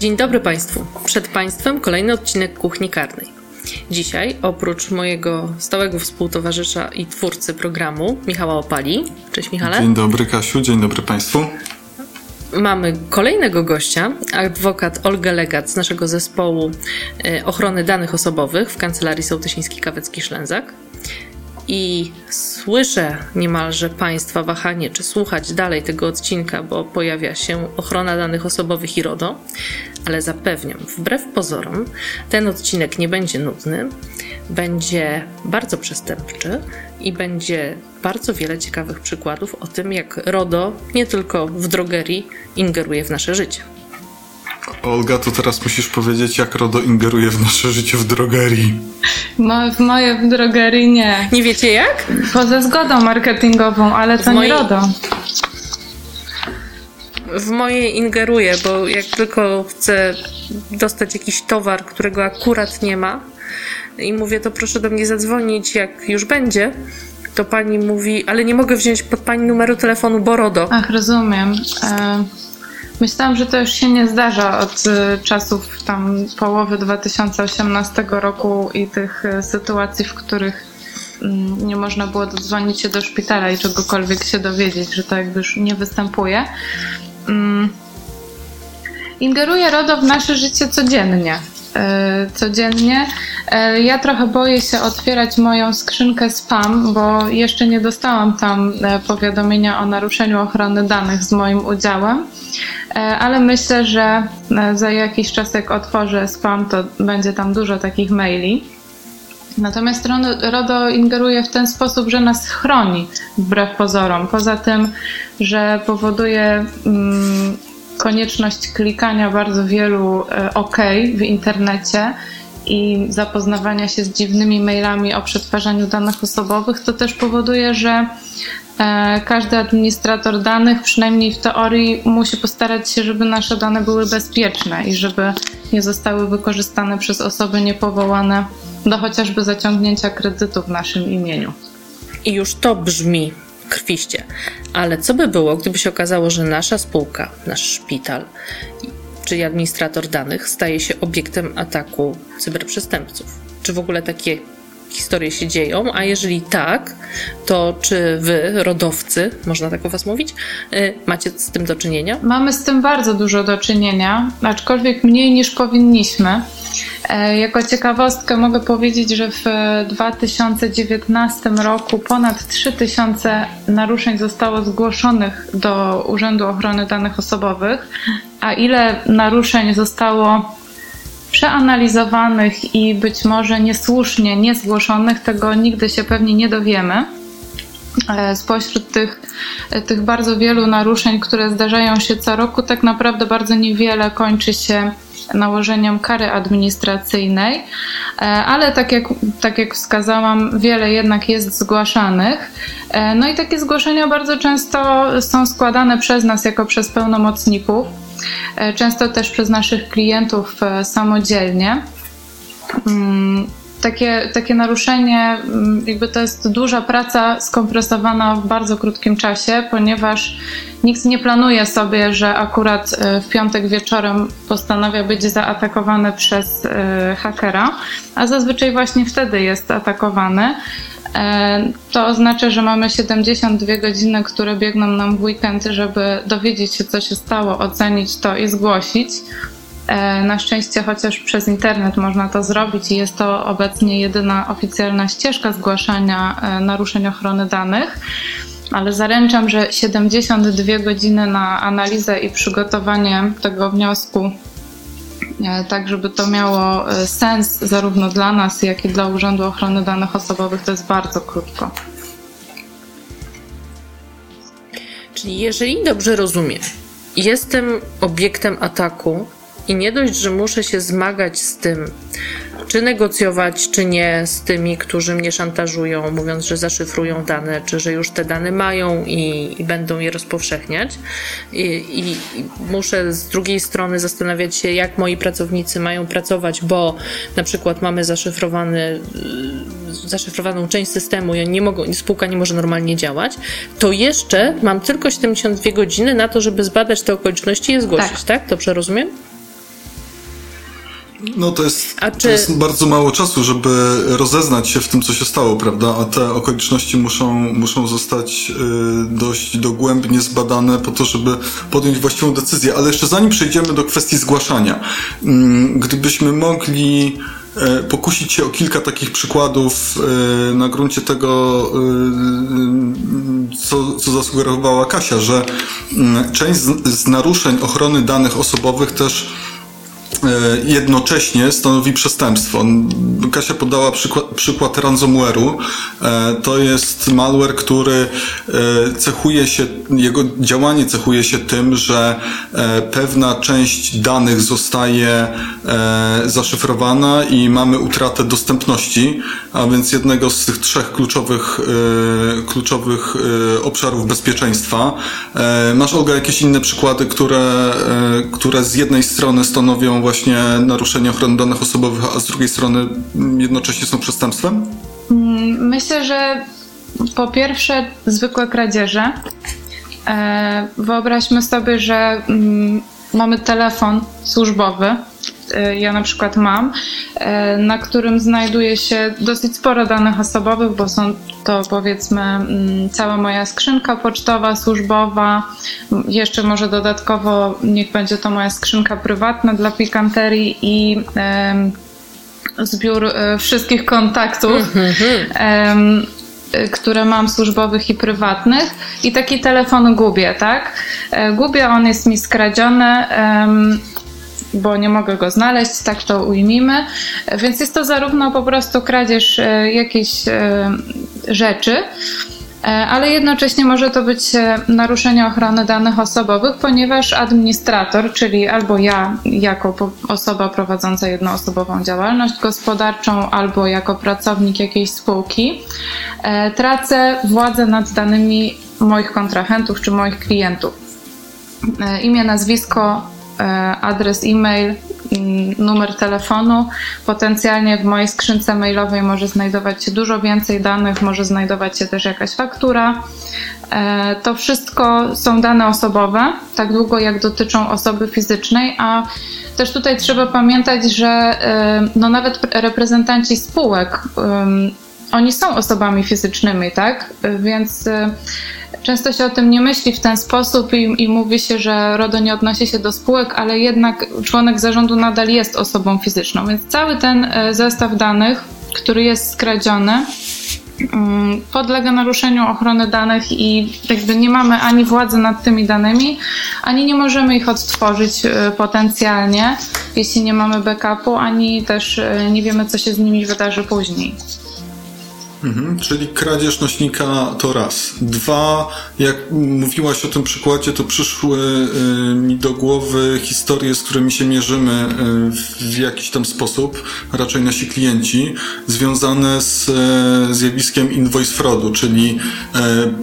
Dzień dobry Państwu. Przed Państwem kolejny odcinek Kuchni Karnej. Dzisiaj, oprócz mojego stałego współtowarzysza i twórcy programu, Michała Opali. Cześć Michale. Dzień dobry Kasiu, dzień dobry Państwu. Mamy kolejnego gościa, adwokat Olga Legat z naszego zespołu e, ochrony danych osobowych w Kancelarii Sołtysiński-Kawecki-Szlęzak. I słyszę niemalże Państwa wahanie, czy słuchać dalej tego odcinka, bo pojawia się ochrona danych osobowych i RODO, ale zapewniam, wbrew pozorom, ten odcinek nie będzie nudny, będzie bardzo przestępczy i będzie bardzo wiele ciekawych przykładów o tym, jak RODO nie tylko w drogerii ingeruje w nasze życie. Olga, to teraz musisz powiedzieć, jak RODO ingeruje w nasze życie w drogerii. Mo- w moje w drogerii nie. Nie wiecie jak? Poza zgodą marketingową, ale to mojej- nie RODO. w moje ingeruję, bo jak tylko chcę dostać jakiś towar, którego akurat nie ma i mówię, to proszę do mnie zadzwonić, jak już będzie, to pani mówi, ale nie mogę wziąć pod pani numeru telefonu, bo RODO. Ach, rozumiem. E, myślałam, że to już się nie zdarza od e, czasów tam połowy 2018 roku i tych e, sytuacji, w których mm, nie można było dodzwonić się do szpitala i czegokolwiek się dowiedzieć, że to jakby już nie występuje. Mm. Ingeruje RODO w nasze życie codziennie. E, Codziennie. E, Ja trochę boję się otwierać moją skrzynkę spam, bo jeszcze nie dostałam tam e, powiadomienia o naruszeniu ochrony danych z moim udziałem, ale myślę, że za jakiś czas, jak otworzę spam, to będzie tam dużo takich maili. Natomiast RODO ingeruje w ten sposób, że nas chroni wbrew pozorom. Poza tym, że powoduje mm, konieczność klikania bardzo wielu e, OK w internecie i zapoznawania się z dziwnymi mailami o przetwarzaniu danych osobowych, to też powoduje, że e, każdy administrator danych, przynajmniej w teorii, musi postarać się, żeby nasze dane były bezpieczne i żeby nie zostały wykorzystane przez osoby niepowołane do chociażby zaciągnięcia kredytu w naszym imieniu. I już to brzmi krwiście. Ale co by było, gdyby się okazało, że nasza spółka, nasz szpital, czyli administrator danych staje się obiektem ataku cyberprzestępców? Czy w ogóle takie historie się dzieją? A jeżeli tak, to czy wy, rodowcy, można tak o was mówić, y, macie z tym do czynienia? Mamy z tym bardzo dużo do czynienia, aczkolwiek mniej niż powinniśmy. E, Jako ciekawostkę mogę powiedzieć, że w 2019 roku ponad 3000 naruszeń zostało zgłoszonych do Urzędu Ochrony Danych Osobowych, a ile naruszeń zostało przeanalizowanych i być może niesłusznie niezgłoszonych, tego nigdy się pewnie nie dowiemy. E, Spośród tych, e, tych bardzo wielu naruszeń, które zdarzają się co roku, tak naprawdę bardzo niewiele kończy się nałożeniem kary administracyjnej, E, ale tak jak, tak jak wskazałam, wiele jednak jest zgłaszanych. No i takie zgłoszenia bardzo często są składane przez nas jako przez pełnomocników, często też przez naszych klientów e, samodzielnie. Mm, Takie, takie naruszenie, mm, jakby to jest duża praca skompresowana w bardzo krótkim czasie, ponieważ nikt nie planuje sobie, że akurat e, w piątek wieczorem postanawia być zaatakowany przez e, hakera, a zazwyczaj właśnie wtedy jest atakowany. E, To oznacza, że mamy 72 godziny, które biegną nam w weekend, żeby dowiedzieć się, co się stało, ocenić to i zgłosić. E, Na szczęście chociaż przez internet można to zrobić i jest to obecnie jedyna oficjalna ścieżka zgłaszania e, naruszeń ochrony danych. Ale zaręczam, że 72 godziny na analizę i przygotowanie tego wniosku tak żeby to miało e, sens zarówno dla nas, jak i dla Urzędu Ochrony Danych Osobowych, to jest bardzo krótko. Czyli jeżeli dobrze rozumiem, jestem obiektem ataku i nie dość, że muszę się zmagać z tym, czy negocjować, czy nie z tymi, którzy mnie szantażują, mówiąc, że zaszyfrują dane, czy że już te dane mają i, i będą je rozpowszechniać. I, i, muszę z drugiej strony zastanawiać się, jak moi pracownicy mają pracować, bo na przykład mamy zaszyfrowany, zaszyfrowaną część systemu i nie mogą, spółka nie może normalnie działać, to jeszcze mam tylko 72 godziny na to, żeby zbadać te okoliczności i je zgłosić, tak? tak? Dobrze rozumiem? No to jest, czy... to jest bardzo mało czasu, żeby rozeznać się w tym, co się stało, prawda? A te okoliczności muszą, muszą zostać y, dość dogłębnie zbadane po to, żeby podjąć właściwą decyzję. Ale jeszcze zanim przejdziemy do kwestii zgłaszania, y, gdybyśmy mogli y, pokusić się o kilka takich przykładów y, na gruncie tego, y, co, co zasugerowała Kasia, że y, część z, z naruszeń ochrony danych osobowych też jednocześnie stanowi przestępstwo. Kasia podała przykład, przykład ransomware'u. E, to jest malware, który e, cechuje się, jego działanie cechuje się tym, że pewna część danych zostaje zaszyfrowana i mamy utratę dostępności, a więc jednego z tych trzech kluczowych, kluczowych obszarów bezpieczeństwa. Masz, Olga, jakieś inne przykłady, które, które z jednej strony stanowią właśnie naruszenie ochrony danych osobowych, a z drugiej strony jednocześnie są przestępstwem? Mm, myślę, że po pierwsze zwykłe kradzieże. E, wyobraźmy sobie, że mm, mamy telefon służbowy, e, ja na przykład mam, e, na którym znajduje się dosyć sporo danych osobowych, bo są to powiedzmy mm, cała moja skrzynka pocztowa, służbowa, jeszcze może dodatkowo niech będzie to moja skrzynka prywatna dla pikanterii i zbiór e, wszystkich kontaktów. Mhm. które mam służbowych i prywatnych i taki telefon gubię, tak? Gubię, on jest mi skradziony, bo nie mogę go znaleźć, tak to ujmijmy. Więc jest to zarówno po prostu kradzież e, jakiejś e, rzeczy, e, ale jednocześnie może to być naruszenie ochrony danych osobowych, ponieważ administrator, czyli albo ja jako osoba prowadząca jednoosobową działalność gospodarczą, albo jako pracownik jakiejś spółki, tracę władzę nad danymi moich kontrahentów czy moich klientów. Imię, nazwisko, adres e-mail, mm, numer telefonu. Potencjalnie w mojej skrzynce mailowej może znajdować się dużo więcej danych, może znajdować się też jakaś faktura. E, to wszystko są dane osobowe, tak długo jak dotyczą osoby fizycznej, a też tutaj trzeba pamiętać, że e, no nawet reprezentanci spółek, oni są osobami fizycznymi, tak? Więc Często się o tym nie myśli w ten sposób i, i mówi się, że RODO nie odnosi się do spółek, ale jednak członek zarządu nadal jest osobą fizyczną. Więc cały ten e, zestaw danych, który jest skradziony, mm, podlega naruszeniu ochrony danych i jakby nie mamy ani władzy nad tymi danymi, ani nie możemy ich odtworzyć e, potencjalnie, jeśli nie mamy backupu, ani też e, nie wiemy, co się z nimi wydarzy później. Mhm, czyli kradzież nośnika to raz. Dwa, jak mówiłaś o tym przykładzie, to przyszły y, mi do głowy historie, z którymi się mierzymy y, w jakiś tam sposób, raczej nasi klienci, związane z y, zjawiskiem invoice fraudu, czyli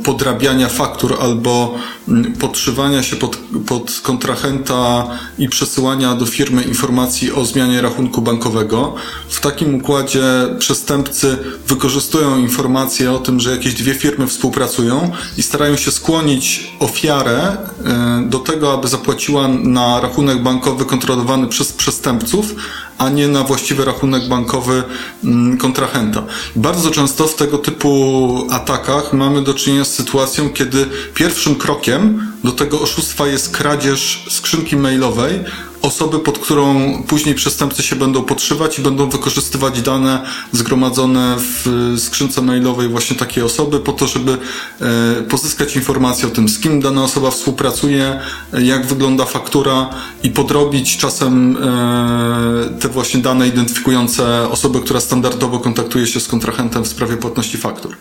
podrabiania faktur albo y, podszywania się pod, pod kontrahenta i przesyłania do firmy informacji o zmianie rachunku bankowego. W takim układzie przestępcy wykorzystują informacje o tym, że jakieś dwie firmy współpracują i starają się skłonić ofiarę e, do tego, aby zapłaciła na rachunek bankowy kontrolowany przez przestępców, a nie na właściwy rachunek bankowy mm, kontrahenta. Bardzo często w tego typu atakach mamy do czynienia z sytuacją, kiedy pierwszym krokiem do tego oszustwa jest kradzież skrzynki mailowej osoby, pod którą później przestępcy się będą podszywać i będą wykorzystywać dane zgromadzone w skrzynce mailowej właśnie takiej osoby po to, żeby e, pozyskać informacje o tym, z kim dana osoba współpracuje, jak wygląda faktura i podrobić czasem e, te właśnie dane identyfikujące osobę, która standardowo kontaktuje się z kontrahentem w sprawie płatności faktur.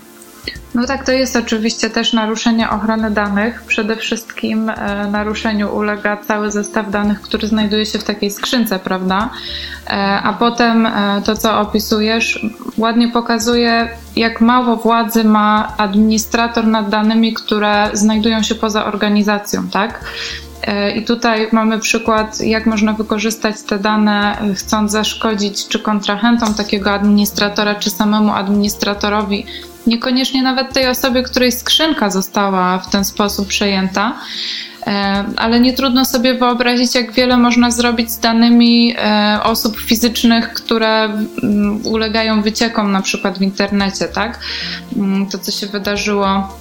No tak, to jest oczywiście też naruszenie ochrony danych. Przede wszystkim e, naruszeniu ulega cały zestaw danych, który znajduje się w takiej skrzynce, prawda? E, a potem e, to, co opisujesz, ładnie pokazuje, jak mało władzy ma administrator nad danymi, które znajdują się poza organizacją, tak? E, I tutaj mamy przykład, jak można wykorzystać te dane, chcąc zaszkodzić czy kontrahentom takiego administratora, czy samemu administratorowi niekoniecznie nawet tej osobie, której skrzynka została w ten sposób przejęta. E, ale nie trudno sobie wyobrazić, jak wiele można zrobić z danymi e, osób fizycznych, które mm, ulegają wyciekom, na przykład w internecie, tak? Mm, to, co się wydarzyło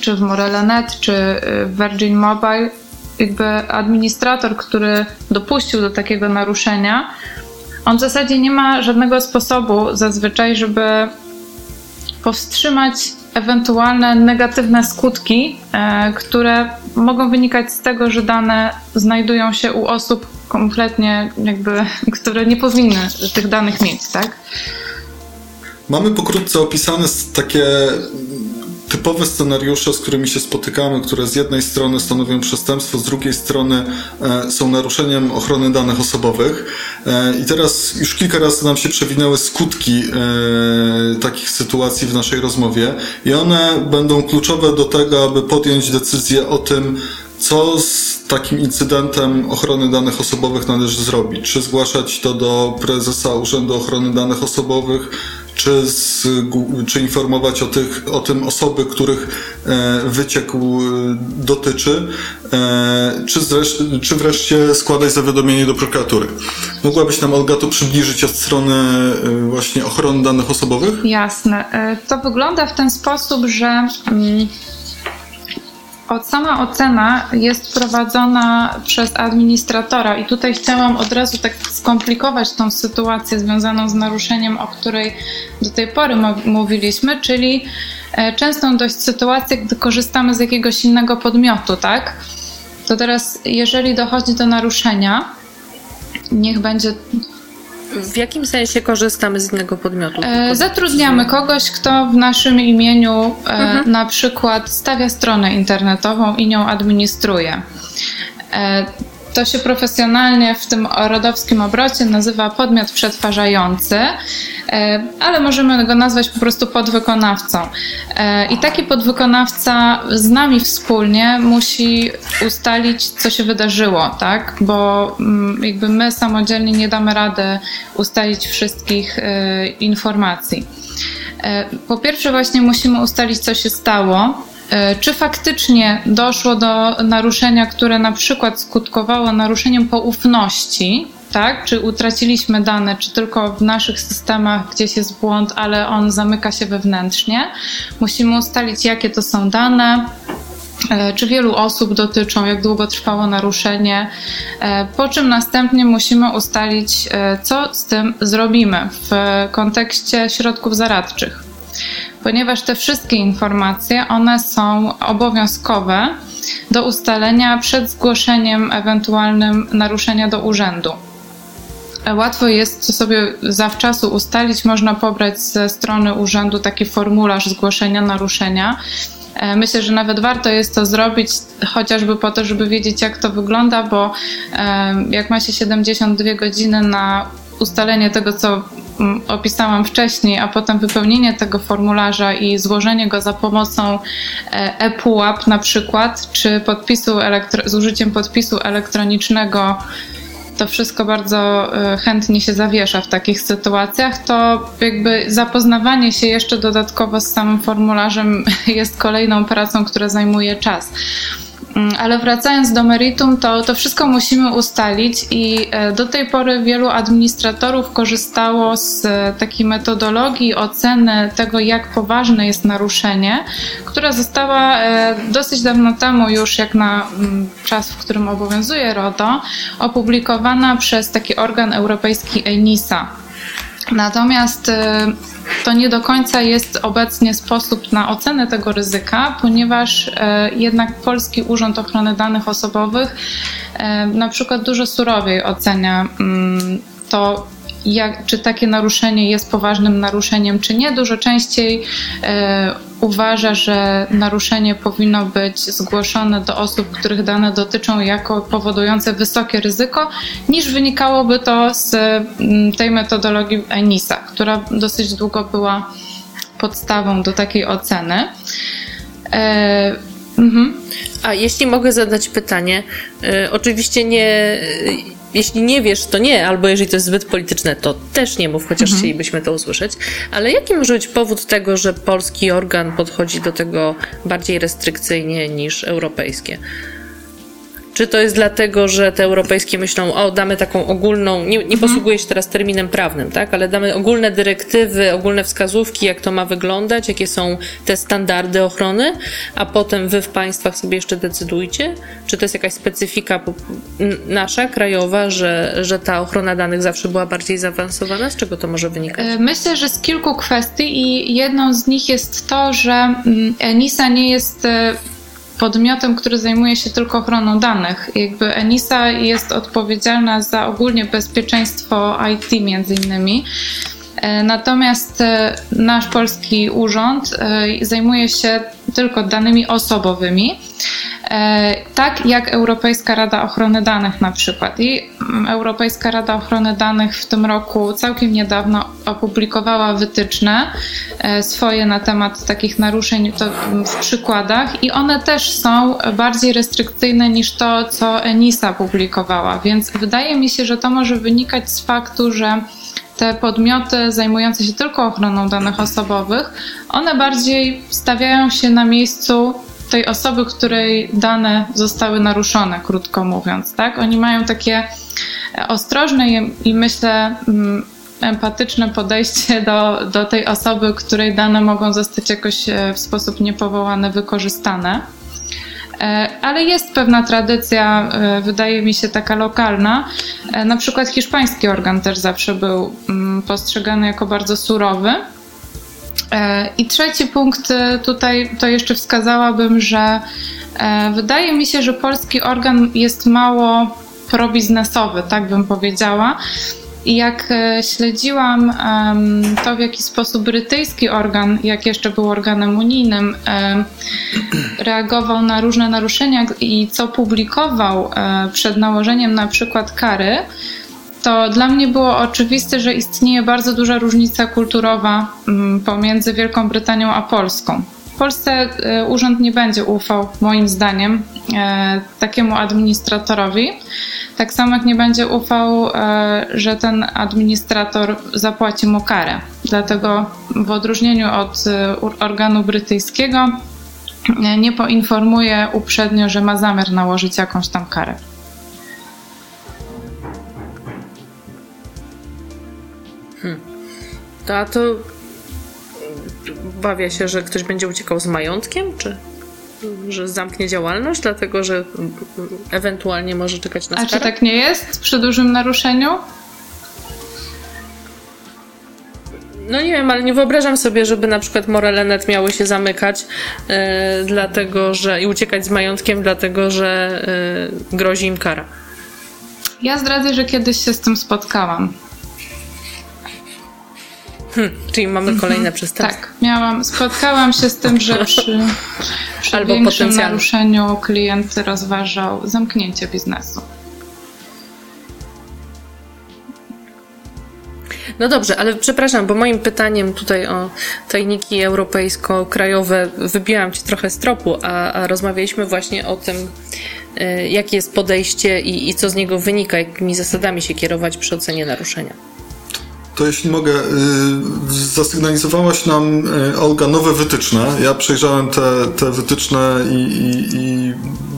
czy w Morele.net, czy e, w Virgin Mobile, jakby administrator, który dopuścił do takiego naruszenia, on w zasadzie nie ma żadnego sposobu zazwyczaj, żeby powstrzymać ewentualne negatywne skutki, e, które mogą wynikać z tego, że dane znajdują się u osób kompletnie jakby, które nie powinny tych danych mieć, tak? Mamy pokrótce opisane takie typowe scenariusze, z którymi się spotykamy, które z jednej strony stanowią przestępstwo, z drugiej strony e, są naruszeniem ochrony danych osobowych. E, I teraz już kilka razy nam się przewinęły skutki e, takich sytuacji w naszej rozmowie, i one będą kluczowe do tego, aby podjąć decyzję o tym, co z takim incydentem ochrony danych osobowych należy zrobić? Czy zgłaszać to do prezesa Urzędu Ochrony Danych Osobowych, czy, z, czy informować o, tych, o tym osoby, których e, wyciekł e, dotyczy, e, czy, zresztą, czy wreszcie składać zawiadomienie do prokuratury. Mogłabyś nam, Olga, to przybliżyć od strony właśnie ochrony danych osobowych? Jasne. To wygląda w ten sposób, że. Od sama ocena jest prowadzona przez administratora i tutaj chciałam od razu tak skomplikować tą sytuację związaną z naruszeniem, o której do tej pory mówiliśmy, czyli e, częstą dość sytuację, gdy korzystamy z jakiegoś innego podmiotu, tak? To teraz, jeżeli dochodzi do naruszenia, niech będzie w jakim sensie korzystamy z innego podmiotu? E, zatrudniamy kogoś, kto w naszym imieniu e, mhm. na przykład stawia stronę internetową i nią administruje. E, to się profesjonalnie w tym rodowskim obrocie nazywa podmiot przetwarzający, e, ale możemy go nazwać po prostu podwykonawcą. E, I taki podwykonawca z nami wspólnie musi ustalić, co się wydarzyło, tak? Bo mm, jakby my samodzielnie nie damy rady ustalić wszystkich e, informacji. Po pierwsze, właśnie musimy ustalić, co się stało, czy faktycznie doszło do naruszenia, które na przykład skutkowało naruszeniem poufności, tak? Czy utraciliśmy dane, czy tylko w naszych systemach gdzieś jest błąd, ale on zamyka się wewnętrznie. Musimy ustalić, jakie to są dane, e, czy wielu osób dotyczą, jak długo trwało naruszenie, e, po czym następnie musimy ustalić, co z tym zrobimy w kontekście środków zaradczych ponieważ te wszystkie informacje, one są obowiązkowe do ustalenia przed zgłoszeniem ewentualnym naruszenia do urzędu. Łatwo jest to sobie zawczasu ustalić, można pobrać ze strony urzędu taki formularz zgłoszenia naruszenia. E, myślę, że nawet warto jest to zrobić, chociażby po to, żeby wiedzieć, jak to wygląda, bo e, jak ma się 72 godziny na ustalenie tego, co opisałam wcześniej, a potem wypełnienie tego formularza i złożenie go za pomocą e, ePUAP na przykład, czy podpisu z użyciem podpisu elektronicznego, to wszystko bardzo e, chętnie się zawiesza w takich sytuacjach, to jakby zapoznawanie się jeszcze dodatkowo z samym formularzem jest kolejną pracą, która zajmuje czas. Mm, ale wracając do meritum, to, to wszystko musimy ustalić i e, do tej pory wielu administratorów korzystało z e, takiej metodologii oceny tego, jak poważne jest naruszenie, która została e, dosyć dawno temu, już jak na mm, czas, w którym obowiązuje RODO, opublikowana przez taki organ europejski ENISA. Natomiast to nie do końca jest obecnie sposób na ocenę tego ryzyka, ponieważ e, jednak Polski Urząd Ochrony Danych Osobowych e, na przykład dużo surowiej ocenia mm, to, jak, czy takie naruszenie jest poważnym naruszeniem, czy nie. Dużo częściej e, uważa, że naruszenie powinno być zgłoszone do osób, których dane dotyczą, jako powodujące wysokie ryzyko, niż wynikałoby to z mm, tej metodologii ENISA, która dosyć długo była podstawą do takiej oceny. E, mhm. A jeśli mogę zadać pytanie, y, oczywiście nie jeśli nie wiesz, to nie, albo jeżeli to jest zbyt polityczne, to też nie mów, chociaż mhm. chcielibyśmy to usłyszeć. Ale jaki może być powód tego, że polski organ podchodzi do tego bardziej restrykcyjnie niż europejskie? Czy to jest dlatego, że te europejskie myślą, o, damy taką ogólną, nie, nie mhm. posługuję się teraz terminem prawnym, tak, ale damy ogólne dyrektywy, ogólne wskazówki, jak to ma wyglądać, jakie są te standardy ochrony, a potem wy w państwach sobie jeszcze decydujcie? Czy to jest jakaś specyfika nasza, krajowa, że, że ta ochrona danych zawsze była bardziej zaawansowana? Z czego to może wynikać? E, myślę, że z kilku kwestii i jedną z nich jest to, że mm, ENISA nie jest e, podmiotem, który zajmuje się tylko ochroną danych. Jakby ENISA jest odpowiedzialna za ogólnie bezpieczeństwo IT między innymi. E, natomiast e, nasz polski urząd e, zajmuje się tylko danymi osobowymi, tak jak Europejska Rada Ochrony Danych na przykład. I mm, Europejska Rada Ochrony Danych w tym roku całkiem niedawno opublikowała wytyczne swoje na temat takich naruszeń w przykładach i one też są bardziej restrykcyjne niż to, co ENISA publikowała. Więc wydaje mi się, że to może wynikać z faktu, że te podmioty zajmujące się tylko ochroną danych osobowych, one bardziej stawiają się na miejscu tej osoby, której dane zostały naruszone, krótko mówiąc, tak? Oni mają takie ostrożne i myślę mm, empatyczne podejście do, do tej osoby, której dane mogą zostać jakoś e, w sposób niepowołany wykorzystane. E, ale jest pewna tradycja, e, wydaje mi się, taka lokalna. E, na przykład hiszpański organ też zawsze był mm, postrzegany jako bardzo surowy. I trzeci punkt tutaj to jeszcze wskazałabym, że wydaje mi się, że polski organ jest mało probiznesowy, tak bym powiedziała. Jak e, śledziłam to, w jaki sposób brytyjski organ, jak jeszcze był organem unijnym, reagował na różne naruszenia i co publikował e, przed nałożeniem na przykład kary, to dla mnie było oczywiste, że istnieje bardzo duża różnica kulturowa mm, pomiędzy Wielką Brytanią a Polską. Polsce e, urząd nie będzie ufał, moim zdaniem, takiemu administratorowi. Tak samo jak nie będzie ufał, e, że ten administrator zapłaci mu karę. Dlatego w odróżnieniu od e, organu brytyjskiego e, nie poinformuje uprzednio, że ma zamiar nałożyć jakąś tam karę. Hmm. To, a to bawia się, że ktoś będzie uciekał z majątkiem, czy? że zamknie działalność, dlatego że ewentualnie może czekać na skarę? A czy tak nie jest przy dużym naruszeniu? No nie wiem, ale nie wyobrażam sobie, żeby na przykład Morelenet miały się zamykać, yy, dlatego że i uciekać z majątkiem, dlatego że yy, grozi im kara. Ja zdradzę, że kiedyś się z tym spotkałam. Hmm, czyli mamy mhm. kolejne przestępstwo. Tak, miałam, spotkałam się z tym, że przy, przy Albo większym naruszeniu klient rozważał zamknięcie biznesu. No dobrze, ale przepraszam, bo moim pytaniem tutaj o tajniki europejsko-krajowe wybiłam ci trochę z tropu, a, a rozmawialiśmy właśnie o tym, y, jakie jest podejście i, i co z niego wynika, jakimi zasadami się kierować przy ocenie naruszenia. To jeśli mogę, y, zasygnalizowałaś nam, y, Olga, nowe wytyczne. Ja przejrzałem te, te wytyczne i, i, i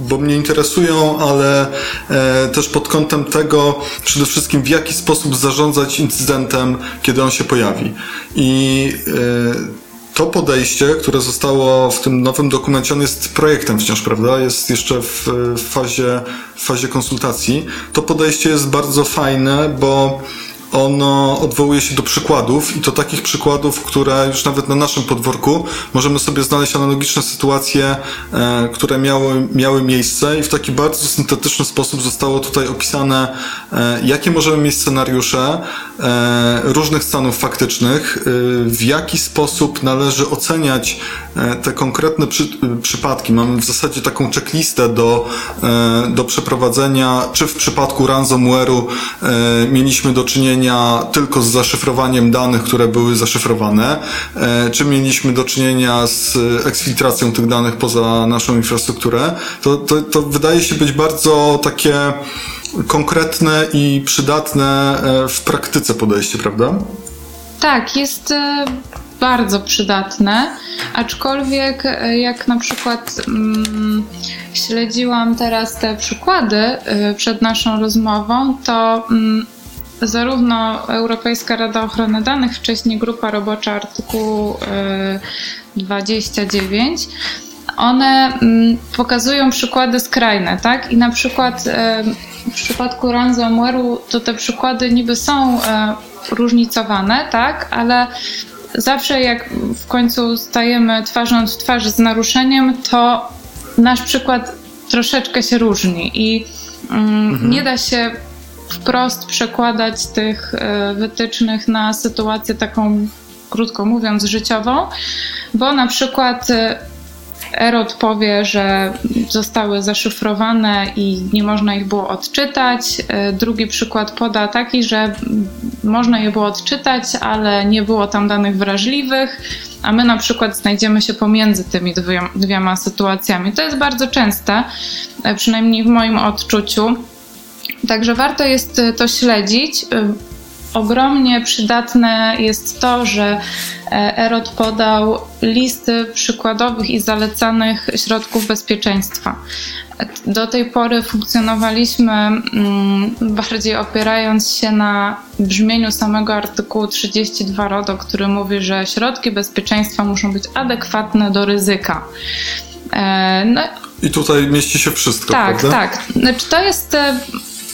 bo mnie interesują, ale e, też pod kątem tego przede wszystkim w jaki sposób zarządzać incydentem, kiedy on się pojawi. I e, to podejście, które zostało w tym nowym dokumencie, on jest projektem wciąż, prawda? Jest jeszcze w, w, fazie, w fazie konsultacji. To podejście jest bardzo fajne, bo ono odwołuje się do przykładów i to takich przykładów, które już nawet na naszym podwórku możemy sobie znaleźć analogiczne sytuacje, e, które miały, miały miejsce i w taki bardzo syntetyczny sposób zostało tutaj opisane, e, jakie możemy mieć scenariusze e, różnych stanów faktycznych, w jaki sposób należy oceniać te konkretne przy, przypadki. Mamy w zasadzie taką checklistę do, do przeprowadzenia, czy w przypadku ransomware'u mieliśmy do czynienia tylko z zaszyfrowaniem danych, które były zaszyfrowane, e, czy mieliśmy do czynienia z eksfiltracją tych danych poza naszą infrastrukturę, to, to, to wydaje się być bardzo takie konkretne i przydatne e, w praktyce podejście, prawda? Tak, jest e, bardzo przydatne, aczkolwiek jak na przykład mm, śledziłam teraz te przykłady przed naszą rozmową, to mm, zarówno Europejska Rada Ochrony Danych, wcześniej Grupa Robocza artykułu 29, e, one mm, pokazują przykłady skrajne, tak? I na przykład e, w przypadku ransomware'u to te przykłady niby są e, różnicowane, tak? Ale zawsze jak w końcu stajemy twarzą w twarz z naruszeniem, to nasz przykład troszeczkę się różni i mm, mhm. nie da się wprost przekładać tych e, wytycznych na sytuację taką, krótko mówiąc, życiową, bo na przykład e, Erod powie, że zostały zaszyfrowane i nie można ich było odczytać. E, drugi przykład poda taki, że można je było odczytać, ale nie było tam danych wrażliwych, a my na przykład znajdziemy się pomiędzy tymi dwiema, dwiema sytuacjami. To jest bardzo częste, przynajmniej w moim odczuciu. Także warto jest y, to śledzić. Y, ogromnie przydatne jest to, że e, Erod podał listy przykładowych i zalecanych środków bezpieczeństwa. Do tej pory funkcjonowaliśmy mm, bardziej opierając się na brzmieniu samego artykułu 32 RODO, który mówi, że środki bezpieczeństwa muszą być adekwatne do ryzyka. E, no, I tutaj mieści się wszystko. Tak, prawda? tak. Znaczy, to jest e,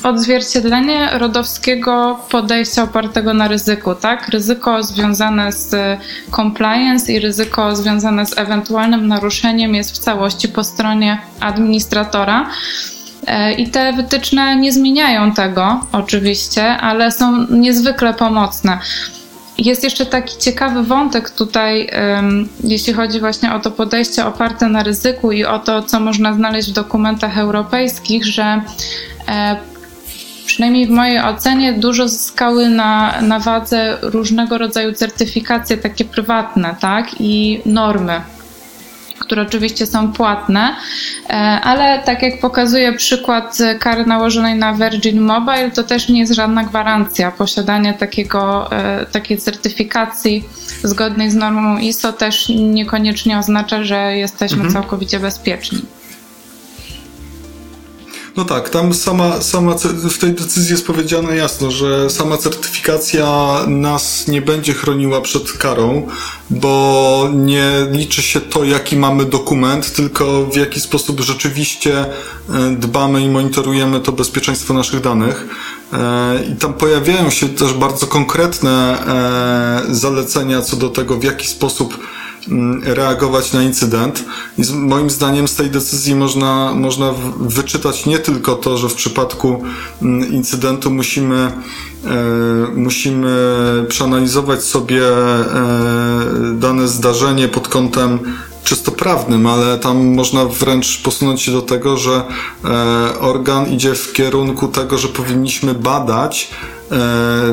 odzwierciedlenie rodowskiego podejścia opartego na ryzyku, tak? Ryzyko związane z compliance i ryzyko związane z ewentualnym naruszeniem jest w całości po stronie administratora. E, I te wytyczne nie zmieniają tego, oczywiście, ale są niezwykle pomocne. Jest jeszcze taki ciekawy wątek tutaj, jeśli chodzi właśnie o to podejście oparte na ryzyku i o to, co można znaleźć w dokumentach europejskich, że e, przynajmniej w mojej ocenie, dużo zyskały na, na wadze różnego rodzaju certyfikacje takie prywatne, tak? I normy które oczywiście są płatne, e, ale tak jak pokazuje przykład kary nałożonej na Virgin Mobile, to też nie jest żadna gwarancja. Posiadanie takiego, e, takiej certyfikacji zgodnej z normą ISO też niekoniecznie oznacza, że jesteśmy mhm. całkowicie bezpieczni. No tak, tam sama, sama w tej decyzji jest powiedziane jasno, że sama certyfikacja nas nie będzie chroniła przed karą, bo nie liczy się to, jaki mamy dokument, tylko w jaki sposób rzeczywiście e, dbamy i monitorujemy to bezpieczeństwo naszych danych. E, I tam pojawiają się też bardzo konkretne e, zalecenia co do tego, w jaki sposób reagować na incydent. I z, moim zdaniem z tej decyzji można, można wyczytać nie tylko to, że w przypadku mm, incydentu musimy, e, musimy przeanalizować sobie e, dane zdarzenie pod kątem czysto prawnym, ale tam można wręcz posunąć się do tego, że e, organ idzie w kierunku tego, że powinniśmy badać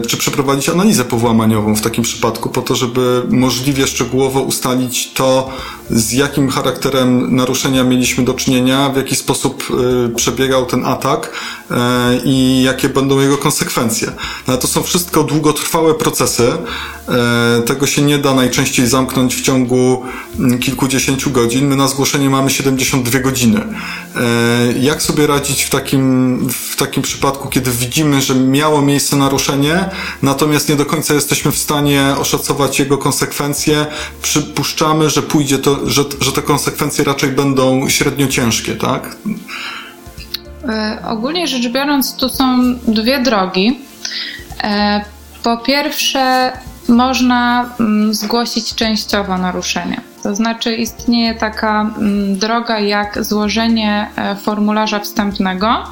czy przeprowadzić analizę powłamaniową w takim przypadku, po to, żeby możliwie szczegółowo ustalić to, z jakim charakterem naruszenia mieliśmy do czynienia, w jaki sposób przebiegał ten atak i jakie będą jego konsekwencje. No, ale to są wszystko długotrwałe procesy. Tego się nie da najczęściej zamknąć w ciągu mm, kilkudziesięciu godzin. My na zgłoszenie mamy 72 godziny. Jak sobie radzić w takim, w takim przypadku, kiedy widzimy, że miało miejsce naruszenie, natomiast nie do końca jesteśmy w stanie oszacować jego konsekwencje. Przypuszczamy, że pójdzie to, że, że te konsekwencje raczej będą średnio ciężkie, tak? E, ogólnie rzecz biorąc, tu są dwie drogi. E, po pierwsze, można mm, zgłosić częściowo naruszenie. To znaczy istnieje taka mm, droga jak złożenie e, formularza wstępnego.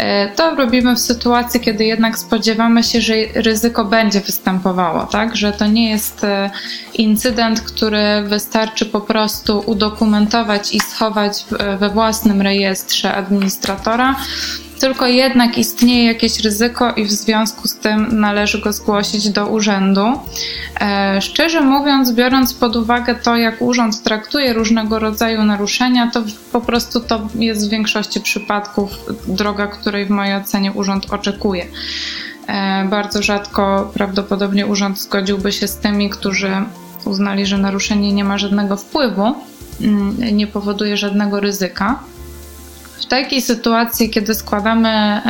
E, to robimy w sytuacji, kiedy jednak spodziewamy się, że ryzyko będzie występowało, tak? Że to nie jest e, incydent, który wystarczy po prostu udokumentować i schować we własnym rejestrze administratora, tylko jednak istnieje jakieś ryzyko i w związku z tym należy go zgłosić do urzędu. E, szczerze mówiąc, biorąc pod uwagę to, jak urząd traktuje różnego rodzaju naruszenia, to po prostu to jest w większości przypadków droga, której w mojej ocenie urząd oczekuje. E, bardzo rzadko prawdopodobnie urząd zgodziłby się z tymi, którzy uznali, że naruszenie nie ma żadnego wpływu, mm, nie powoduje żadnego ryzyka. W takiej sytuacji, kiedy składamy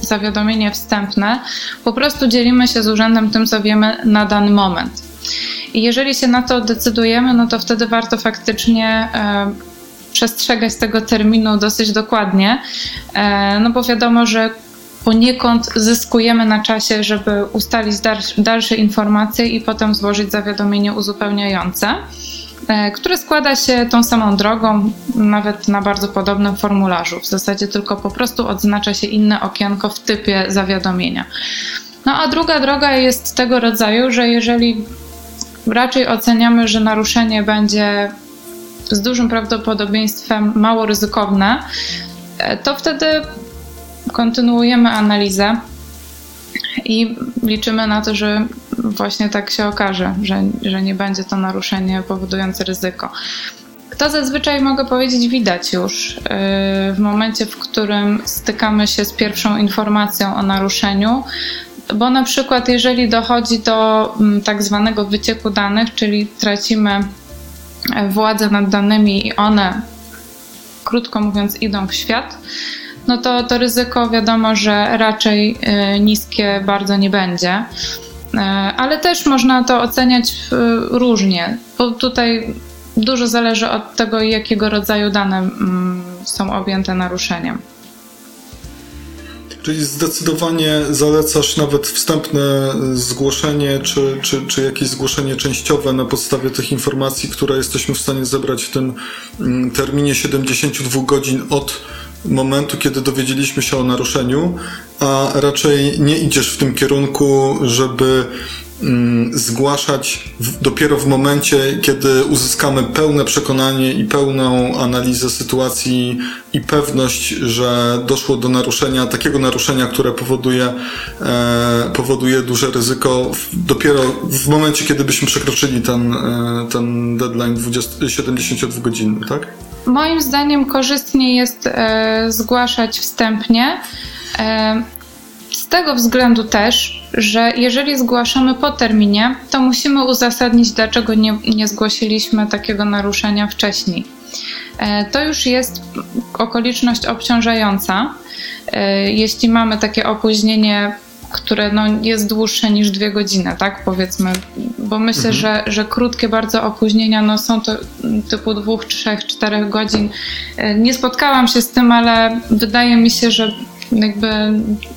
zawiadomienie wstępne, po prostu dzielimy się z urzędem tym, co wiemy na dany moment. I jeżeli się na to decydujemy, no to wtedy warto faktycznie przestrzegać tego terminu dosyć dokładnie, no bo wiadomo, że poniekąd zyskujemy na czasie, żeby ustalić dalsze informacje i potem złożyć zawiadomienie uzupełniające. E, które składa się tą samą drogą, nawet na bardzo podobnym formularzu. W zasadzie tylko po prostu odznacza się inne okienko w typie zawiadomienia. No a druga droga jest tego rodzaju, że jeżeli raczej oceniamy, że naruszenie będzie z dużym prawdopodobieństwem mało ryzykowne, e, to wtedy kontynuujemy analizę i liczymy na to, że właśnie tak się okaże, że, że nie będzie to naruszenie powodujące ryzyko. To zazwyczaj mogę powiedzieć widać już yy, w momencie, w którym stykamy się z pierwszą informacją o naruszeniu, bo na przykład jeżeli dochodzi do mm, tak zwanego wycieku danych, czyli tracimy e, władzę nad danymi i one, krótko mówiąc, idą w świat, no to to ryzyko wiadomo, że raczej y, niskie bardzo nie będzie. Y, ale też można to oceniać y, różnie, bo tutaj dużo zależy od tego, jakiego rodzaju dane mm, są objęte naruszeniem. Czyli zdecydowanie zalecasz nawet wstępne zgłoszenie, czy, czy, czy jakieś zgłoszenie częściowe na podstawie tych informacji, które jesteśmy w stanie zebrać w tym mm, terminie 72 godzin od momentu, kiedy dowiedzieliśmy się o naruszeniu, a raczej nie idziesz w tym kierunku, żeby zgłaszać w, dopiero w momencie, kiedy uzyskamy pełne przekonanie i pełną analizę sytuacji i pewność, że doszło do naruszenia, takiego naruszenia, które powoduje, e, powoduje duże ryzyko, w, dopiero w momencie, kiedy byśmy przekroczyli ten, e, ten deadline 20, 72 godziny, tak? Moim zdaniem korzystnie jest e, zgłaszać wstępnie. Z tego względu też, że jeżeli zgłaszamy po terminie, to musimy uzasadnić, dlaczego nie, nie zgłosiliśmy takiego naruszenia wcześniej. E, to już jest okoliczność obciążająca. E, jeśli mamy takie opóźnienie które no, jest dłuższe niż dwie godziny, tak powiedzmy, bo myślę, mhm. że, że krótkie bardzo opóźnienia no, są to typu dwóch, trzech, czterech godzin. E, nie spotkałam się z tym, ale wydaje mi się, że jakby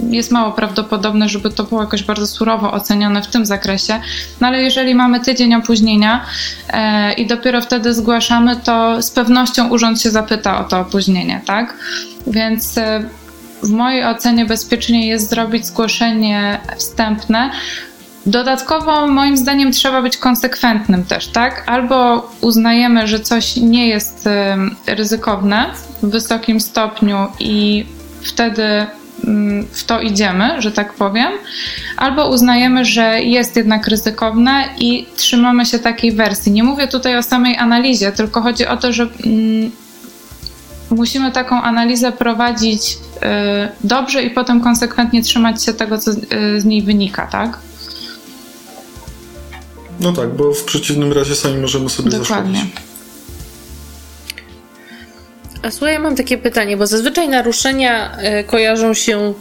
jest mało prawdopodobne, żeby to było jakoś bardzo surowo ocenione w tym zakresie. No ale jeżeli mamy tydzień opóźnienia e, i dopiero wtedy zgłaszamy, to z pewnością urząd się zapyta o to opóźnienie, tak? Więc e, w mojej ocenie bezpiecznie jest zrobić zgłoszenie wstępne. Dodatkowo, moim zdaniem, trzeba być konsekwentnym też, tak? Albo uznajemy, że coś nie jest ryzykowne w wysokim stopniu i wtedy mm, w to idziemy, że tak powiem, albo uznajemy, że jest jednak ryzykowne i trzymamy się takiej wersji. Nie mówię tutaj o samej analizie, tylko chodzi o to, że mm, musimy taką analizę prowadzić y, dobrze i potem konsekwentnie trzymać się tego, co y, z niej wynika, tak? No tak, bo w przeciwnym razie sami możemy sobie Dokładnie. zaszkodzić. A słuchaj, ja mam takie pytanie, bo zazwyczaj naruszenia y, kojarzą się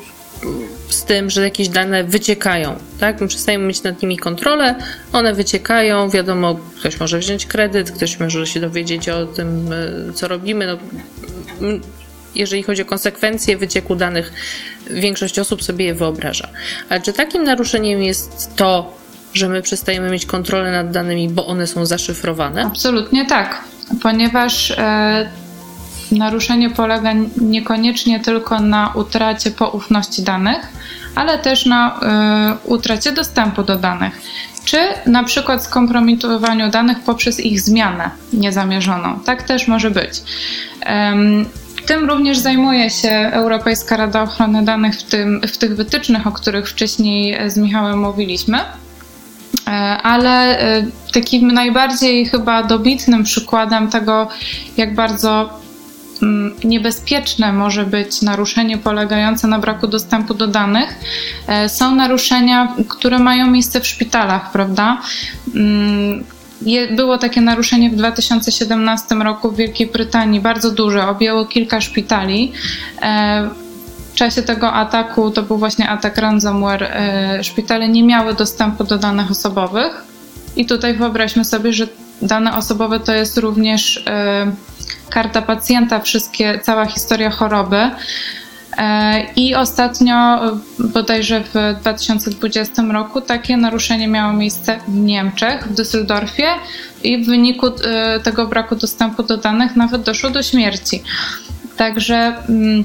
z tym, że jakieś dane wyciekają, tak? My przestajemy mieć nad nimi kontrolę, one wyciekają, wiadomo, ktoś może wziąć kredyt, ktoś może się dowiedzieć o tym, co robimy. No, jeżeli chodzi o konsekwencje wycieku danych, większość osób sobie je wyobraża. Ale czy takim naruszeniem jest to, że my przestajemy mieć kontrolę nad danymi, bo one są zaszyfrowane? Absolutnie tak, ponieważ e, naruszenie polega niekoniecznie tylko na utracie poufności danych, ale też na e, utracie dostępu do danych. Czy na przykład skompromitowaniu danych poprzez ich zmianę niezamierzoną. Tak też może być. Tym również zajmuje się Europejska Rada Ochrony Danych w, tym, w tych wytycznych, o których wcześniej z Michałem mówiliśmy. E, ale e, takim najbardziej chyba dobitnym przykładem tego, jak bardzo niebezpieczne może być naruszenie polegające na braku dostępu do danych, e, są naruszenia, które mają miejsce w szpitalach, prawda? Mm, było takie naruszenie w 2017 roku w Wielkiej Brytanii, bardzo duże, objęło kilka szpitali. E, w czasie tego ataku, to był właśnie atak ransomware, e, szpitale nie miały dostępu do danych osobowych. I tutaj wyobraźmy sobie, że dane osobowe to jest również karta pacjenta, wszystkie, cała historia choroby. E, I ostatnio, bodajże w 2020 roku, takie naruszenie miało miejsce w Niemczech, w Düsseldorfie, i w wyniku e, tego braku dostępu do danych nawet doszło do śmierci. Także. Mm,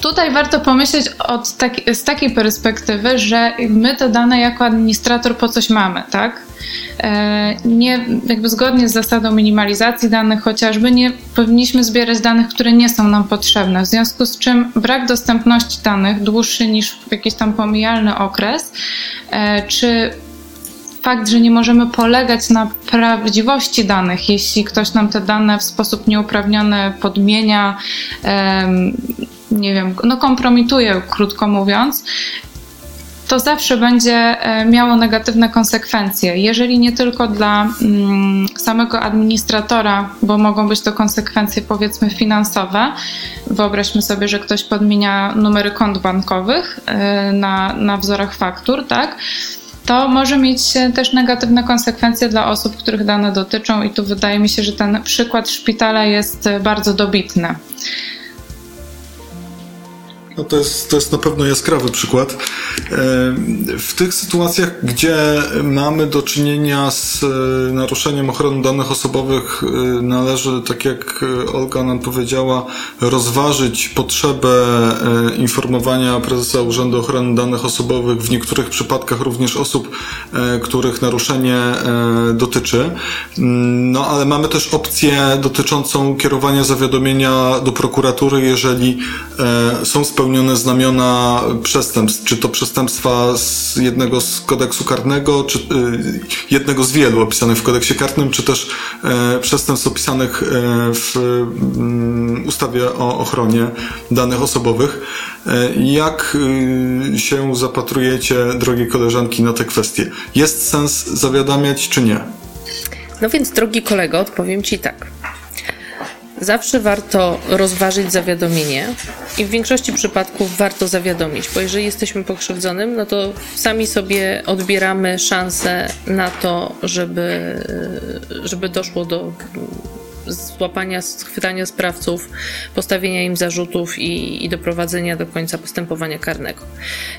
tutaj warto pomyśleć taki, z takiej perspektywy, że my te dane jako administrator po coś mamy, tak? E, nie, jakby zgodnie z zasadą minimalizacji danych chociażby, nie powinniśmy zbierać danych, które nie są nam potrzebne. W związku z czym brak dostępności danych dłuższy niż jakiś tam pomijalny okres, e, czy fakt, że nie możemy polegać na prawdziwości danych, jeśli ktoś nam te dane w sposób nieuprawniony podmienia, nie wiem, no kompromituje, krótko mówiąc, to zawsze będzie e, miało negatywne konsekwencje. Jeżeli nie tylko dla mm, samego administratora, bo mogą być to konsekwencje powiedzmy finansowe. Wyobraźmy sobie, że ktoś podmienia numery kont bankowych e, na, na wzorach faktur, tak? to może mieć też negatywne konsekwencje dla osób, których dane dotyczą, i tu wydaje mi się, że ten przykład szpitala jest bardzo dobitny. No to, jest, to jest na pewno jaskrawy przykład. E, w tych sytuacjach, gdzie mamy do czynienia z e, naruszeniem ochrony danych osobowych, e, należy, tak jak Olga nam powiedziała, rozważyć potrzebę informowania prezesa Urzędu Ochrony Danych Osobowych, w niektórych przypadkach również osób, których naruszenie dotyczy. No ale mamy też opcję dotyczącą kierowania zawiadomienia do prokuratury, jeżeli są spełnione znamiona przestępstw, czy to przestępstwa z jednego z kodeksu karnego, czy y, jednego z wielu opisanych w kodeksie karnym, czy też e, przestępstw opisanych e, w mm, ustawie o ochronie danych osobowych. E, jak y, się zapatrujecie, drogie koleżanki, na te kwestie? Jest sens zawiadamiać, czy nie? No więc, drogi kolego, odpowiem Ci tak. Zawsze warto rozważyć zawiadomienie i w większości przypadków warto zawiadomić, bo jeżeli jesteśmy pokrzywdzonym, no to sami sobie odbieramy szansę na to, żeby, żeby doszło do złapania, schwytania sprawców, postawienia im zarzutów i, i doprowadzenia do końca postępowania karnego.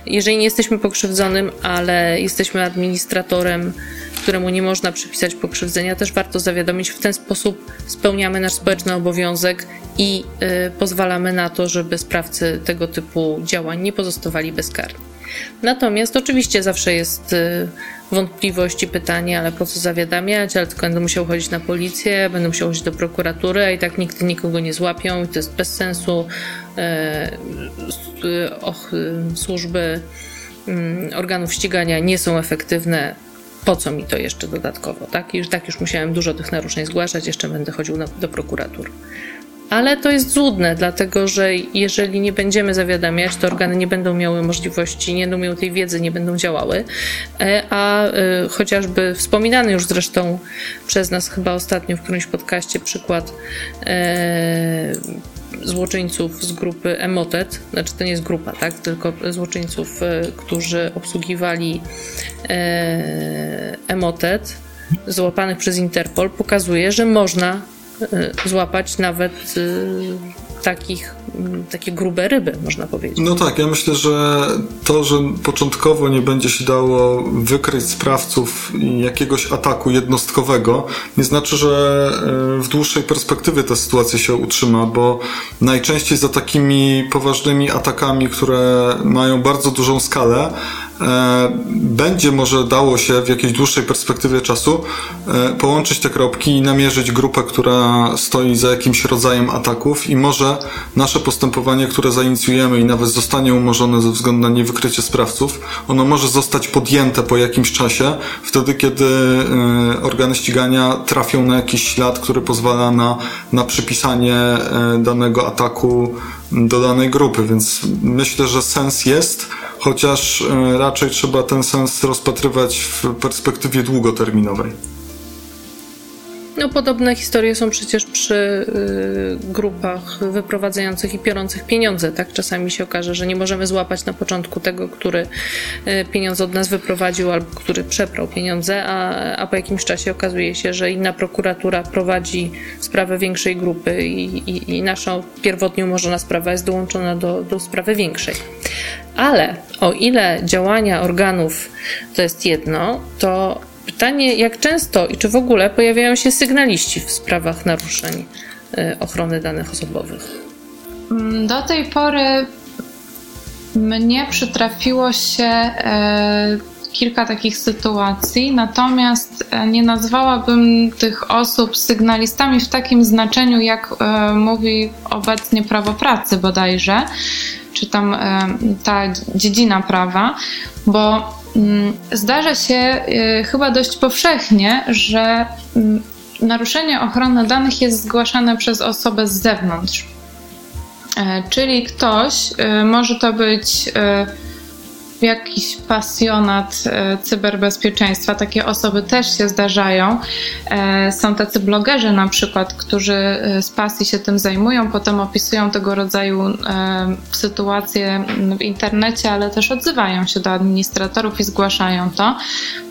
Jeżeli nie jesteśmy pokrzywdzonym, ale jesteśmy administratorem, któremu nie można przypisać pokrzywdzenia, też warto zawiadomić. W ten sposób spełniamy nasz społeczny obowiązek i y, pozwalamy na to, żeby sprawcy tego typu działań nie pozostawali bezkarni. Natomiast oczywiście zawsze jest y, wątpliwość i pytanie, ale po co zawiadamiać, ale tylko będę musiał chodzić na policję, będę musiał chodzić do prokuratury, a i tak nigdy nikogo nie złapią i to jest bez sensu. E, och, służby mm, organów ścigania nie są efektywne, po co mi to jeszcze dodatkowo, tak? I tak już musiałem dużo tych naruszeń zgłaszać, jeszcze będę chodził na, do prokuratur. Ale to jest złudne, dlatego że jeżeli nie będziemy zawiadamiać, to organy nie będą miały możliwości, nie będą miały tej wiedzy, nie będą działały. E, a e, chociażby wspominany już zresztą przez nas chyba ostatnio w którymś podcaście przykład e, złoczyńców z grupy Emotet, znaczy to nie jest grupa, tak, tylko złoczyńców, którzy obsługiwali Emotet, złapanych przez Interpol, pokazuje, że można złapać nawet y, takich, mm, takie grube ryby, można powiedzieć. No tak, ja myślę, że to, że początkowo nie będzie się dało wykryć sprawców jakiegoś ataku jednostkowego, nie znaczy, że y, w dłuższej perspektywie ta sytuacja się utrzyma, bo najczęściej za takimi poważnymi atakami, które mają bardzo dużą skalę, będzie może dało się w jakiejś dłuższej perspektywie czasu e, połączyć te kropki i namierzyć grupę, która stoi za jakimś rodzajem ataków i może nasze postępowanie, które zainicjujemy i nawet zostanie umorzone ze względu na niewykrycie sprawców, ono może zostać podjęte po jakimś czasie, wtedy kiedy e, organy ścigania trafią na jakiś ślad, który pozwala na, na przypisanie danego ataku do danej grupy, więc myślę, że sens jest, chociaż e, raczej trzeba ten sens rozpatrywać w perspektywie długoterminowej. No, podobne historie są przecież przy y, grupach wyprowadzających i biorących pieniądze. Tak czasami się okaże, że nie możemy złapać na początku tego, który y, pieniądze od nas wyprowadził albo który przeprał pieniądze, a, a po jakimś czasie okazuje się, że inna prokuratura prowadzi sprawę większej grupy i, i, i nasza pierwotnie umorzona sprawa jest dołączona do, do sprawy większej. Ale o ile działania organów to jest jedno, to Pytanie, jak często i czy w ogóle pojawiają się sygnaliści w sprawach naruszeń y, ochrony danych osobowych? Mm, do tej pory mnie przytrafiło się e, kilka takich sytuacji, natomiast e, nie nazwałabym tych osób sygnalistami w takim znaczeniu, jak e, mówi obecnie prawo pracy bodajże, czy tam ta dziedzina prawa, bo zdarza się y, chyba dość powszechnie, że mm, naruszenie ochrony danych jest zgłaszane przez osobę z zewnątrz. E, czyli ktoś, y, może to być y, jakiś pasjonat e, cyberbezpieczeństwa. Takie osoby też się zdarzają. E, są tacy blogerzy na przykład, którzy e, z pasji się tym zajmują, potem opisują tego rodzaju sytuacje w internecie, ale też odzywają się do administratorów i zgłaszają to.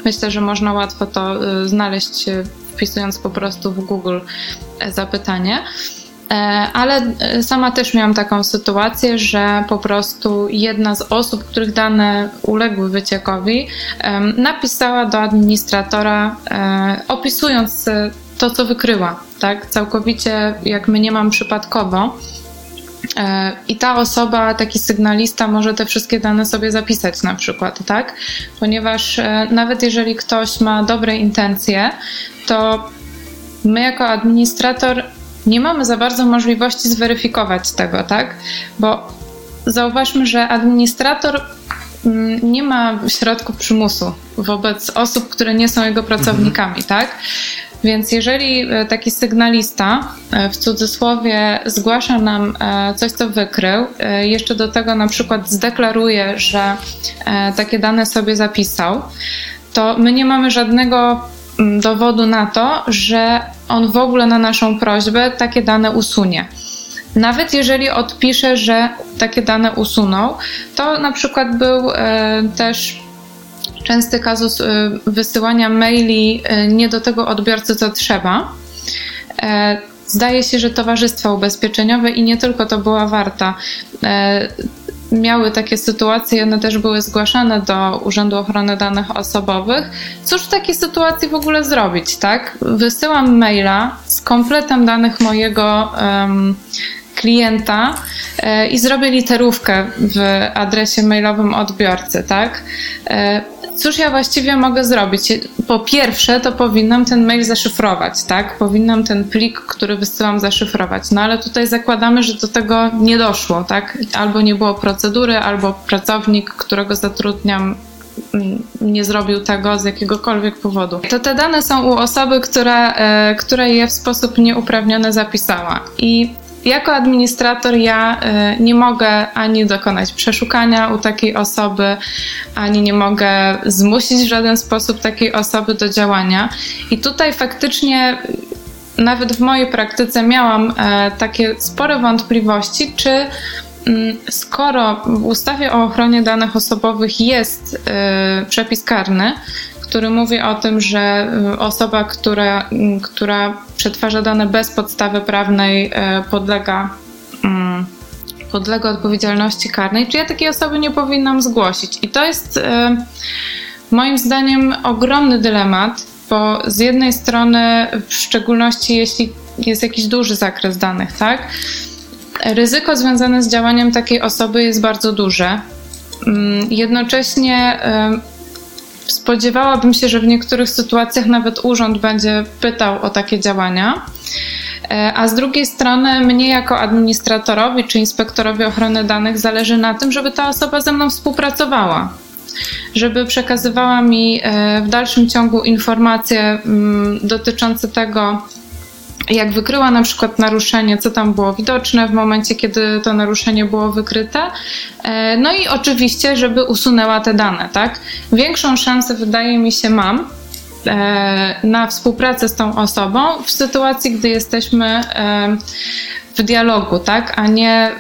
Myślę, że można łatwo to znaleźć wpisując po prostu w Google zapytanie. E, ale e, sama też miałam taką sytuację, że po prostu jedna z osób, których dane uległy wyciekowi, napisała do administratora, e, opisując to, co wykryła, tak? Całkowicie jak my nie mam przypadkowo. I ta osoba, taki sygnalista, może te wszystkie dane sobie zapisać, na przykład, tak? Ponieważ nawet jeżeli ktoś ma dobre intencje, to my jako administrator nie mamy za bardzo możliwości zweryfikować tego, tak? Bo zauważmy, że administrator mm, nie ma środków przymusu wobec osób, które nie są jego pracownikami, mhm. tak? Więc jeżeli e, taki sygnalista e, w cudzysłowie zgłasza nam e, coś, co wykrył, jeszcze do tego na przykład zdeklaruje, że takie dane sobie zapisał, to my nie mamy żadnego dowodu na to, że on w ogóle na naszą prośbę takie dane usunie. Nawet jeżeli odpisze, że takie dane usunął, to na przykład był e, też częsty kazus e, wysyłania maili e, nie do tego odbiorcy, co trzeba. Zdaje się, że towarzystwa ubezpieczeniowe i nie tylko to była warta miały takie sytuacje, one też były zgłaszane do Urzędu Ochrony Danych Osobowych. Cóż w takiej sytuacji w ogóle zrobić, tak? Wysyłam maila z kompletem danych mojego um, klienta e, i zrobię literówkę w adresie mailowym odbiorcy, tak? E, cóż ja właściwie mogę zrobić? Po pierwsze, to powinnam ten mail zaszyfrować, tak? Powinnam ten plik, który wysyłam, zaszyfrować. No ale tutaj zakładamy, że do tego nie doszło, tak? Albo nie było procedury, albo pracownik, którego zatrudniam, mm, nie zrobił tego z jakiegokolwiek powodu. To te dane są u osoby, która, e, która je w sposób nieuprawniony zapisała. I jako administrator ja y, nie mogę ani dokonać przeszukania u takiej osoby, ani nie mogę zmusić w żaden sposób takiej osoby do działania. I tutaj faktycznie nawet w mojej praktyce miałam e, takie spore wątpliwości, czy mm, skoro w ustawie o ochronie danych osobowych jest przepis karny, który mówi o tym, że y, osoba, która, y, która przetwarza dane bez podstawy prawnej y, podlega mm, podlega odpowiedzialności karnej, czy ja takiej osoby nie powinnam zgłosić. I to jest moim zdaniem ogromny dylemat, bo z jednej strony, w szczególności jeśli jest jakiś duży zakres danych, tak, ryzyko związane z działaniem takiej osoby jest bardzo duże. Mm, jednocześnie Spodziewałabym się, że w niektórych sytuacjach nawet urząd będzie pytał o takie działania. E, a z drugiej strony, mnie jako administratorowi czy inspektorowi ochrony danych zależy na tym, żeby ta osoba ze mną współpracowała żeby przekazywała mi e, w dalszym ciągu informacje mm, dotyczące tego, jak wykryła na przykład naruszenie, co tam było widoczne w momencie, kiedy to naruszenie było wykryte. E, no i oczywiście, żeby usunęła te dane, tak? Większą szansę wydaje mi się mam e, na współpracę z tą osobą w sytuacji, gdy jesteśmy e, w dialogu, tak, a nie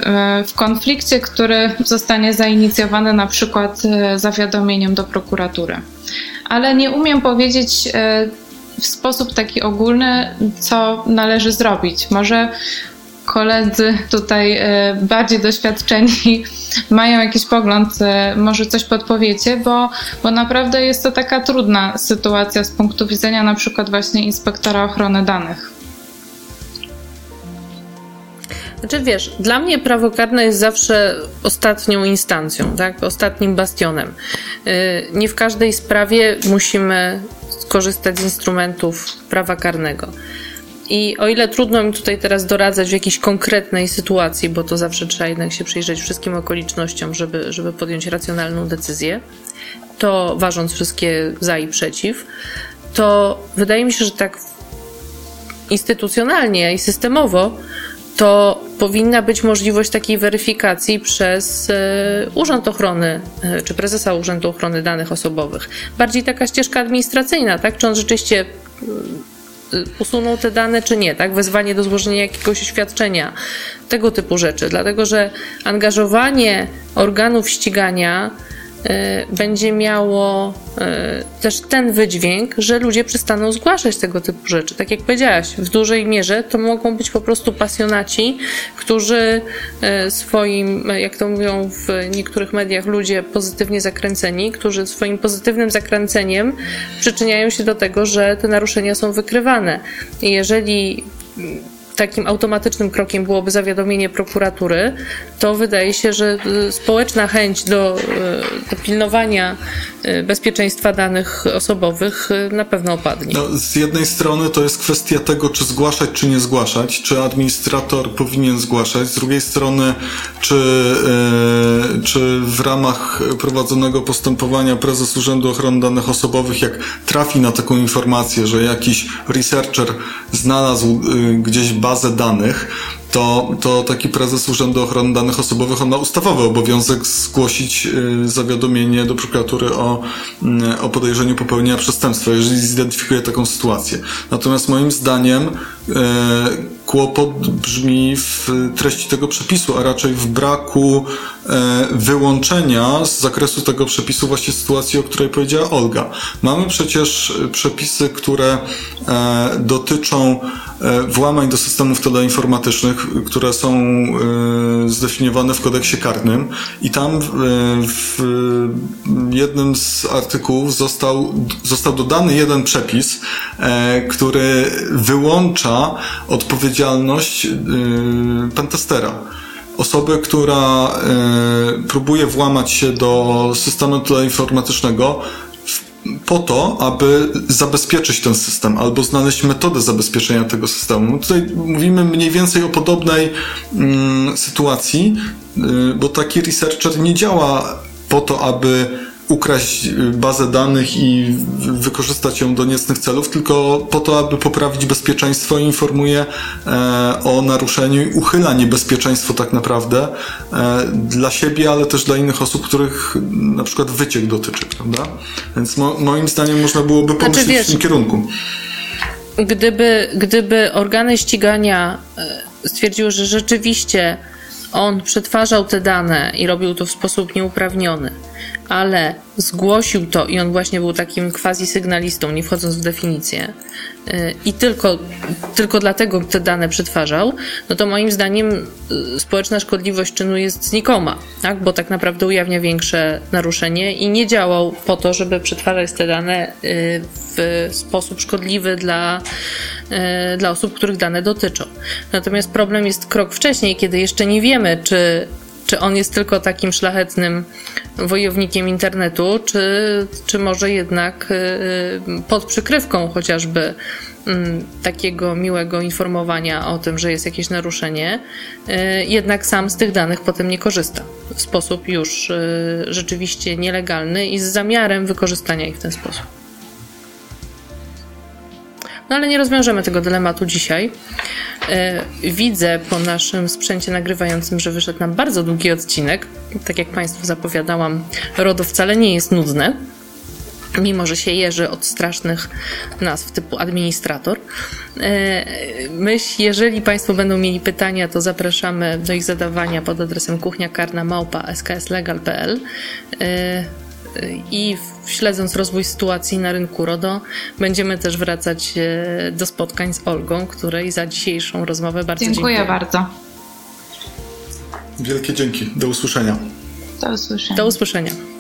w konflikcie, który zostanie zainicjowany na przykład zawiadomieniem do prokuratury. Ale nie umiem powiedzieć, w sposób taki ogólny, co należy zrobić. Może koledzy tutaj e, bardziej doświadczeni mają jakiś pogląd, e, może coś podpowiecie, bo, bo naprawdę jest to taka trudna sytuacja z punktu widzenia na przykład właśnie inspektora ochrony danych. Znaczy wiesz, dla mnie prawo karne jest zawsze ostatnią instancją, tak? ostatnim bastionem. E, nie w każdej sprawie musimy korzystać z instrumentów prawa karnego. I o ile trudno mi tutaj teraz doradzać w jakiejś konkretnej sytuacji, bo to zawsze trzeba jednak się przyjrzeć wszystkim okolicznościom, żeby, żeby podjąć racjonalną decyzję, to ważąc wszystkie za i przeciw, to wydaje mi się, że tak instytucjonalnie i systemowo to powinna być możliwość takiej weryfikacji przez e, Urząd Ochrony, e, czy prezesa Urzędu Ochrony Danych Osobowych. Bardziej taka ścieżka administracyjna, tak? Czy on rzeczywiście e, usunął te dane, czy nie, tak? Wezwanie do złożenia jakiegoś oświadczenia, tego typu rzeczy. Dlatego, że angażowanie organów ścigania będzie miało y, też ten wydźwięk, że ludzie przestaną zgłaszać tego typu rzeczy. Tak jak powiedziałaś, w dużej mierze to mogą być po prostu pasjonaci, którzy y, swoim, jak to mówią w niektórych mediach, ludzie pozytywnie zakręceni, którzy swoim pozytywnym zakręceniem przyczyniają się do tego, że te naruszenia są wykrywane. I jeżeli takim automatycznym krokiem byłoby zawiadomienie prokuratury, to wydaje się, że y, społeczna chęć do, y, do pilnowania y, bezpieczeństwa danych osobowych na pewno opadnie. No, z jednej strony to jest kwestia tego, czy zgłaszać, czy nie zgłaszać, czy administrator powinien zgłaszać, z drugiej strony, czy, czy w ramach prowadzonego postępowania prezes Urzędu Ochrony Danych Osobowych, jak trafi na taką informację, że jakiś researcher znalazł gdzieś bazę danych, to, to taki prezes Urzędu Ochrony Danych Osobowych on ma ustawowy obowiązek zgłosić y, zawiadomienie do prokuratury o, y, o podejrzeniu popełnienia przestępstwa, jeżeli zidentyfikuje taką sytuację. Natomiast moim zdaniem y, kłopot brzmi w treści tego przepisu, a raczej w braku wyłączenia z zakresu tego przepisu właśnie sytuacji, o której powiedziała Olga. Mamy przecież przepisy, które dotyczą włamań do systemów teleinformatycznych, które są e, zdefiniowane w kodeksie karnym i tam e, w jednym z artykułów został, został dodany jeden przepis, e, który wyłącza odpowiedzialność odpowiedzialność yy, pentestera. Osoby, która yy, próbuje włamać się do systemu teleinformatycznego po to, aby zabezpieczyć ten system albo znaleźć metodę zabezpieczenia tego systemu. Tutaj mówimy mniej więcej o podobnej mm, sytuacji, yy, bo taki researcher nie działa po to, aby ukraść y, bazę danych i wykorzystać ją do niecnych celów, tylko po to, aby poprawić bezpieczeństwo informuje e, o naruszeniu i uchyla niebezpieczeństwo tak naprawdę e, dla siebie, ale też dla innych osób, których na przykład wyciek dotyczy, prawda? Więc mo moim zdaniem można byłoby znaczy, pomyśleć znaczy, wiesz, w tym kierunku. Gdyby, gdyby organy ścigania e, stwierdziły, że rzeczywiście on przetwarzał te dane i robił to w sposób nieuprawniony, ale zgłosił to i on właśnie był takim quasi sygnalistą, nie wchodząc w definicję, y, i tylko, tylko dlatego te dane przetwarzał, no to moim zdaniem y, społeczna szkodliwość czynu jest znikoma, tak? bo tak naprawdę ujawnia większe naruszenie i nie działał po to, żeby przetwarzać te dane y, w sposób szkodliwy dla, dla osób, których dane dotyczą. Natomiast problem jest krok wcześniej, kiedy jeszcze nie wiemy, czy czy on jest tylko takim szlachetnym wojownikiem internetu, czy, czy może jednak y, pod przykrywką chociażby mm, takiego miłego informowania o tym, że jest jakieś naruszenie, y, jednak sam z tych danych potem nie korzysta w sposób już rzeczywiście nielegalny i z zamiarem wykorzystania ich w ten sposób. No ale nie rozwiążemy tego dylematu dzisiaj. E, widzę po naszym sprzęcie nagrywającym, że wyszedł nam bardzo długi odcinek. Tak jak Państwu zapowiadałam, RODO wcale nie jest nudne mimo że się jeży od strasznych nazw typu administrator. E, myśl, jeżeli Państwo będą mieli pytania, to zapraszamy do ich zadawania pod adresem kuchniakarna.małpa.skslegal.pl i śledząc rozwój sytuacji na rynku RODO, będziemy też wracać e, do spotkań z Olgą, której za dzisiejszą rozmowę bardzo dziękuję. Dziękuję bardzo. Wielkie dzięki. Do usłyszenia. Do usłyszenia. Do usłyszenia.